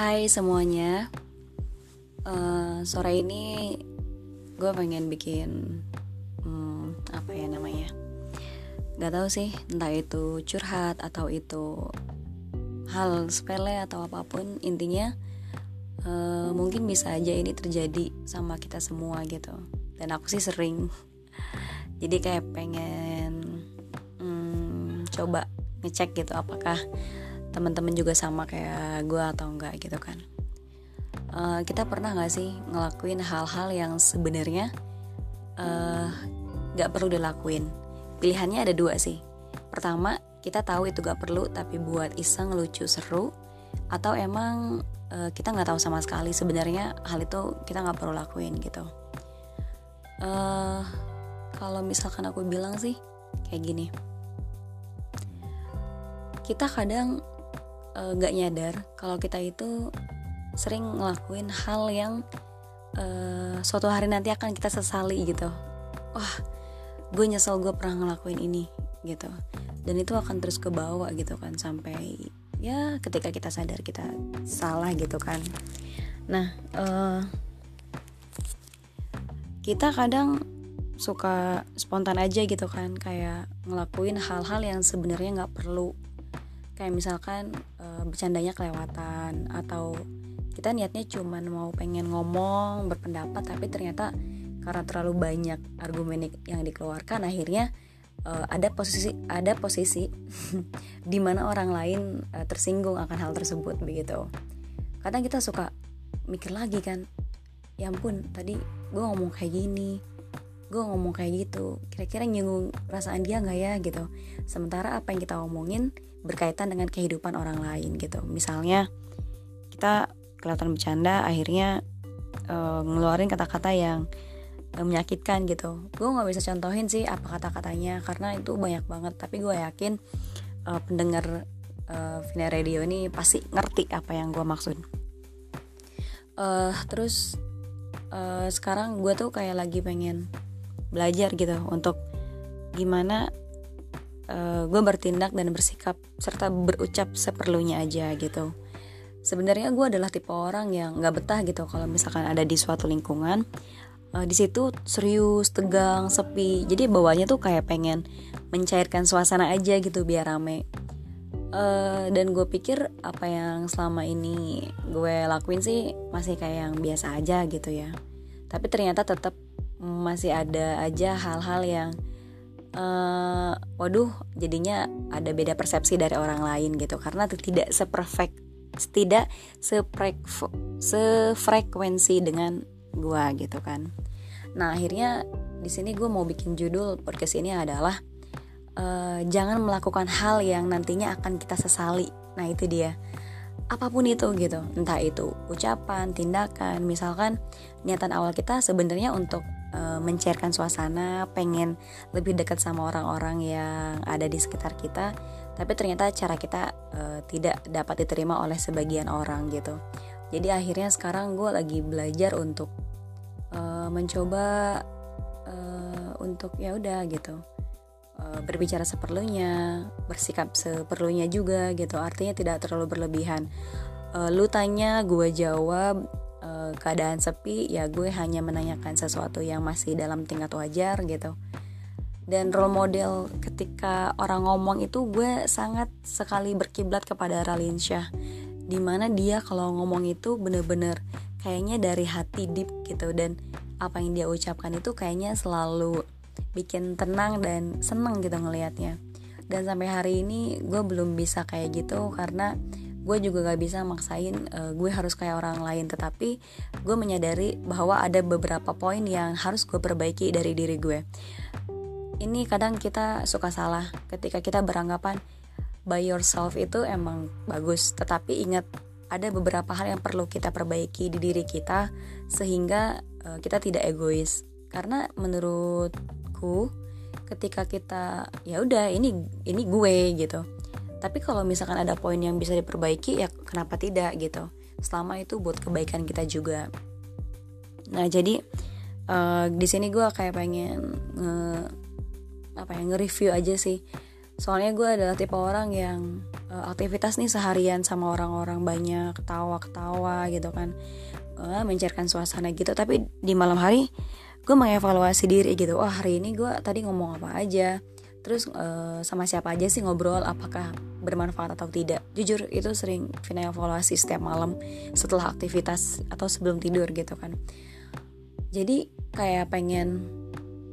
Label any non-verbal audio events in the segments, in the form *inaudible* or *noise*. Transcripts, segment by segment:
Hai semuanya, uh, sore ini gue pengen bikin hmm, apa ya namanya? Gak tau sih, entah itu curhat atau itu hal sepele atau apa pun, intinya uh, mungkin bisa aja ini terjadi sama kita semua gitu. Dan aku sih sering, *laughs* jadi kayak pengen hmm, coba ngecek gitu apakah teman-teman juga sama kayak gue atau enggak gitu kan. Uh, kita pernah nggak sih ngelakuin hal-hal yang sebenarnya uh, nggak perlu dilakuin? Pilihannya ada dua sih. Pertama kita tahu itu gak perlu tapi buat iseng lucu seru atau emang uh, kita nggak tahu sama sekali sebenarnya hal itu kita nggak perlu lakuin gitu. Uh, kalau misalkan aku bilang sih kayak gini. Kita kadang Eh, nggak uh, nyadar kalau kita itu sering ngelakuin hal yang uh, suatu hari nanti akan kita sesali gitu. Wah gue nyesel gue pernah ngelakuin ini gitu. Dan itu akan terus ke bawah gitu kan sampai ya ketika kita sadar kita salah gitu kan. Nah uh, kita kadang suka spontan aja gitu kan kayak ngelakuin hal-hal yang sebenarnya nggak perlu kayak misalkan e, bercandanya kelewatan atau kita niatnya cuman mau pengen ngomong berpendapat tapi ternyata karena terlalu banyak argumen yang dikeluarkan akhirnya e, ada posisi ada posisi *laughs* di mana orang lain e, tersinggung akan hal tersebut begitu. Kadang kita suka mikir lagi kan ya ampun tadi gue ngomong kayak gini gue ngomong kayak gitu kira-kira nyinggung perasaan dia nggak ya gitu. Sementara apa yang kita omongin berkaitan dengan kehidupan orang lain gitu. Misalnya kita kelihatan bercanda akhirnya uh, ngeluarin kata-kata yang uh, menyakitkan gitu. Gue nggak bisa contohin sih apa kata-katanya karena itu banyak banget. Tapi gue yakin uh, pendengar uh, Vina Radio ini pasti ngerti apa yang gue maksud. Uh, terus uh, sekarang gue tuh kayak lagi pengen belajar gitu untuk gimana uh, gue bertindak dan bersikap serta berucap seperlunya aja gitu. Sebenarnya gue adalah tipe orang yang nggak betah gitu kalau misalkan ada di suatu lingkungan. Uh, di situ serius tegang sepi. Jadi bawahnya tuh kayak pengen mencairkan suasana aja gitu biar rame. Uh, dan gue pikir apa yang selama ini gue lakuin sih masih kayak yang biasa aja gitu ya. Tapi ternyata tetap masih ada aja hal-hal yang uh, waduh jadinya ada beda persepsi dari orang lain gitu. Karena tidak seperfect tidak seprek sefrekuensi dengan gua gitu kan. Nah akhirnya di sini gue mau bikin judul podcast ini adalah uh, jangan melakukan hal yang nantinya akan kita sesali. Nah itu dia apa pun itu gitu. Entah itu ucapan tindakan misalkan niatan awal kita sebenarnya untuk uh, mencairkan suasana pengen lebih dekat sama orang-orang yang ada di sekitar kita tapi ternyata cara kita uh, tidak dapat diterima oleh sebagian orang gitu. Jadi akhirnya sekarang gue lagi belajar untuk uh, mencoba uh, untuk ya udah gitu. Eh, berbicara seperlunya, bersikap seperlunya juga gitu. Artinya tidak terlalu berlebihan. Uh, lu tanya, gue jawab. Uh, keadaan sepi, ya gue hanya menanyakan sesuatu yang masih dalam tingkat wajar gitu. Dan role model ketika orang ngomong itu gue sangat sekali berkiblat kepada Ralinsyah. Di mana dia kalau ngomong itu bener-bener kayaknya dari hati deep gitu dan apa yang dia ucapkan itu kayaknya selalu bikin tenang dan seneng gitu ngelihatnya dan sampai hari ini gue belum bisa kayak gitu karena gue juga gak bisa maksain uh, gue harus kayak orang lain. Tetapi gue menyadari bahwa ada beberapa poin yang harus gue perbaiki dari diri gue. Ini kadang kita suka salah ketika kita beranggapan by yourself itu emang bagus. Tetapi ingat ada beberapa hal yang perlu kita perbaiki di diri kita sehingga uh, kita tidak egois. Karena menurut aku ketika kita ya udah ini ini gue gitu. Tapi kalau misalkan ada poin yang bisa diperbaiki ya kenapa tidak gitu. Selama itu buat kebaikan kita juga. Nah jadi uh, di sini gue kayak pengen nge, apa ya nge-review aja sih. Soalnya gue adalah tipe orang yang uh, aktivitas nih seharian sama orang-orang banyak ketawa-ketawa gitu kan. Uh, mencairkan suasana gitu. Tapi di malam hari gue mengevaluasi diri gitu. Wah hari ini gue tadi ngomong apa aja? Terus uh, sama siapa aja sih ngobrol? Apakah bermanfaat atau tidak? Jujur itu sering final evaluasi setiap malam setelah aktivitas atau sebelum tidur gitu kan. Jadi kayak pengen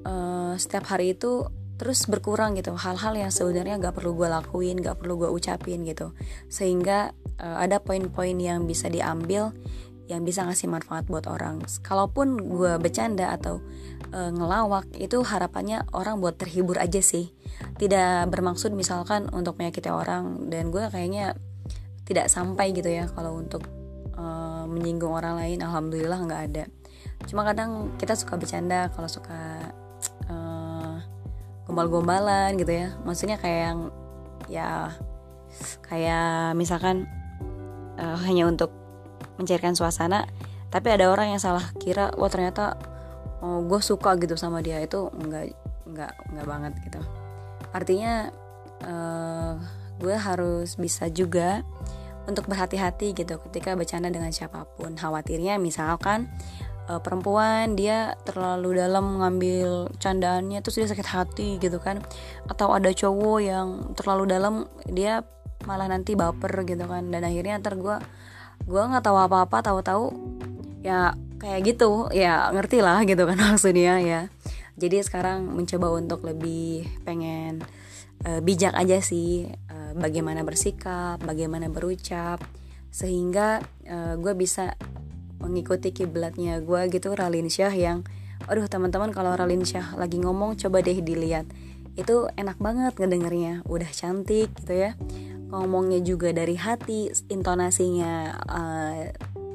uh, setiap hari itu terus berkurang gitu. Hal-hal yang sebenarnya gak perlu gue lakuin gak perlu gue ucapin gitu. Sehingga uh, ada poin-poin yang bisa diambil yang bisa ngasih manfaat buat orang. Kalaupun gue bercanda atau uh, ngelawak itu harapannya orang buat terhibur aja sih. Tidak bermaksud misalkan untuk menyakiti orang dan gue kayaknya tidak sampai gitu ya kalau untuk uh, menyinggung orang lain alhamdulillah nggak ada. Cuma kadang kita suka bercanda kalau suka gombal-gombalan gitu ya. Maksudnya kayak yang ya kayak misalkan uh, hanya untuk mencairkan suasana tapi ada orang yang salah kira wah ternyata oh, gue suka gitu sama dia. Itu enggak enggak enggak banget gitu. Artinya uh, gue harus bisa juga untuk berhati-hati gitu ketika bercanda dengan siapa pun. Khawatirnya misalkan uh, perempuan dia terlalu dalam mengambil candaannya terus dia sakit hati gitu kan. Atau ada cowok yang terlalu dalam dia malah nanti baper gitu kan. Dan akhirnya ntar gue gue nggak tahu apa-apa tahu-tahu ya kayak gitu ya ngerti lah gitu kan *laughs* maksudnya ya. Jadi sekarang mencoba untuk lebih pengen uh, bijak aja sih uh, bagaimana bersikap bagaimana berucap sehingga uh, gue bisa mengikuti kiblatnya gue gitu Ralin Syah yang aduh teman-teman kalau Ralin Syah lagi ngomong coba deh dilihat. Itu enak banget ngedengernya udah cantik gitu ya ngomongnya juga dari hati intonasinya uh,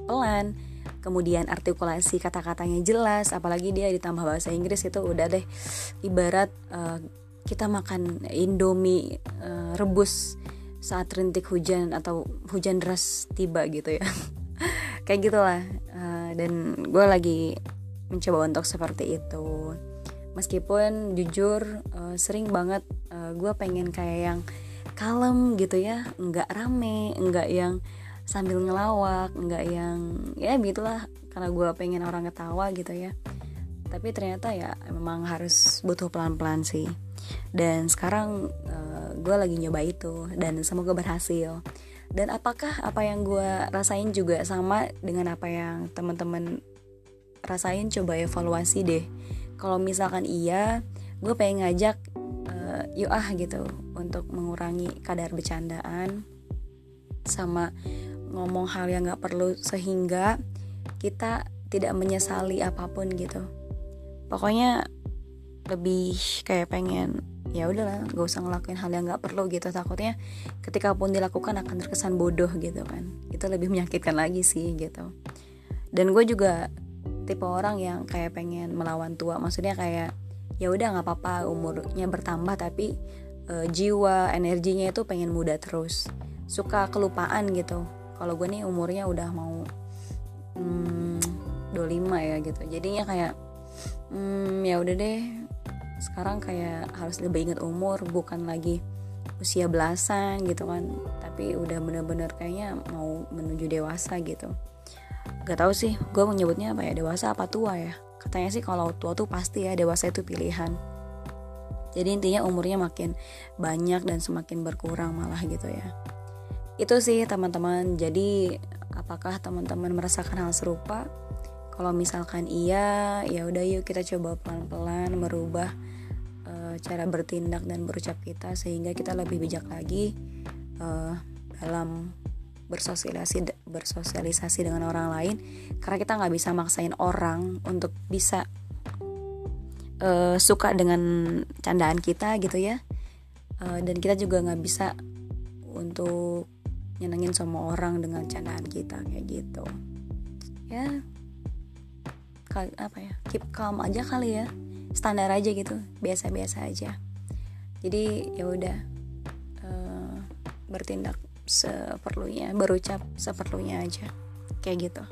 pelan kemudian artikulasi kata-katanya jelas apalagi dia ditambah bahasa Inggris itu udah deh. Ibarat uh, kita makan indomie uh, rebus saat rintik hujan atau hujan deras tiba gitu ya. *laughs* Kayak gitulah uh, dan gue lagi mencoba untuk seperti itu. Meskipun jujur uh, sering banget uh, gue pengen kayak yang kalem gitu ya nggak rame nggak yang sambil ngelawak nggak yang ya gitulah karena gue pengen orang ketawa gitu ya. Tapi ternyata ya memang harus butuh pelan-pelan sih. Dan sekarang uh, gue lagi nyoba itu dan semoga berhasil. Dan apakah apa yang gue rasain juga sama dengan apa yang teman-teman rasain? Coba evaluasi deh. Kalau misalkan iya gue pengen ngajak yuk ah gitu untuk mengurangi kadar bercandaan sama ngomong hal yang gak perlu sehingga kita tidak menyesali apa pun gitu. Pokoknya lebih kayak pengen ya udahlah gak usah ngelakuin hal yang nggak perlu gitu. Takutnya ketika pun dilakukan akan terkesan bodoh gitu kan. Itu lebih menyakitkan lagi sih gitu. Dan gue juga tipe orang yang kayak pengen melawan tua. Maksudnya kayak ya udah nggak apa-apa umurnya bertambah tapi e, jiwa energinya itu pengen muda terus. Suka kelupaan gitu. Kalau gue nih umurnya udah mau hmm, 25 ya gitu. Jadinya kayak hmm, ya udah deh. Sekarang kayak harus lebih ingat umur bukan lagi usia belasan gitu kan. Tapi udah bener-bener kayaknya mau menuju dewasa gitu. Gak tau sih gue menyebutnya apa ya? Dewasa apa tua ya katanya sih kalau tua tuh pasti ya dewasa itu pilihan. Jadi intinya umurnya makin banyak dan semakin berkurang malah gitu ya. Itu sih teman-teman. Jadi apakah teman-teman merasakan hal serupa? Kalau misalkan iya ya udah yuk kita coba pelan-pelan merubah uh, cara bertindak dan berucap kita sehingga kita lebih bijak lagi uh, dalam bersosialisasi bersosialisasi dengan orang lain karena kita nggak bisa maksain orang untuk bisa uh, suka dengan candaan kita gitu ya. Uh, dan kita juga nggak bisa untuk nyenengin semua orang dengan candaan kita kayak gitu. Ya apa ya keep calm aja kali ya. Standar aja gitu biasa-biasa aja. Jadi ya udah uh, bertindak seperlunya berucap seperlunya aja. Kayak gitu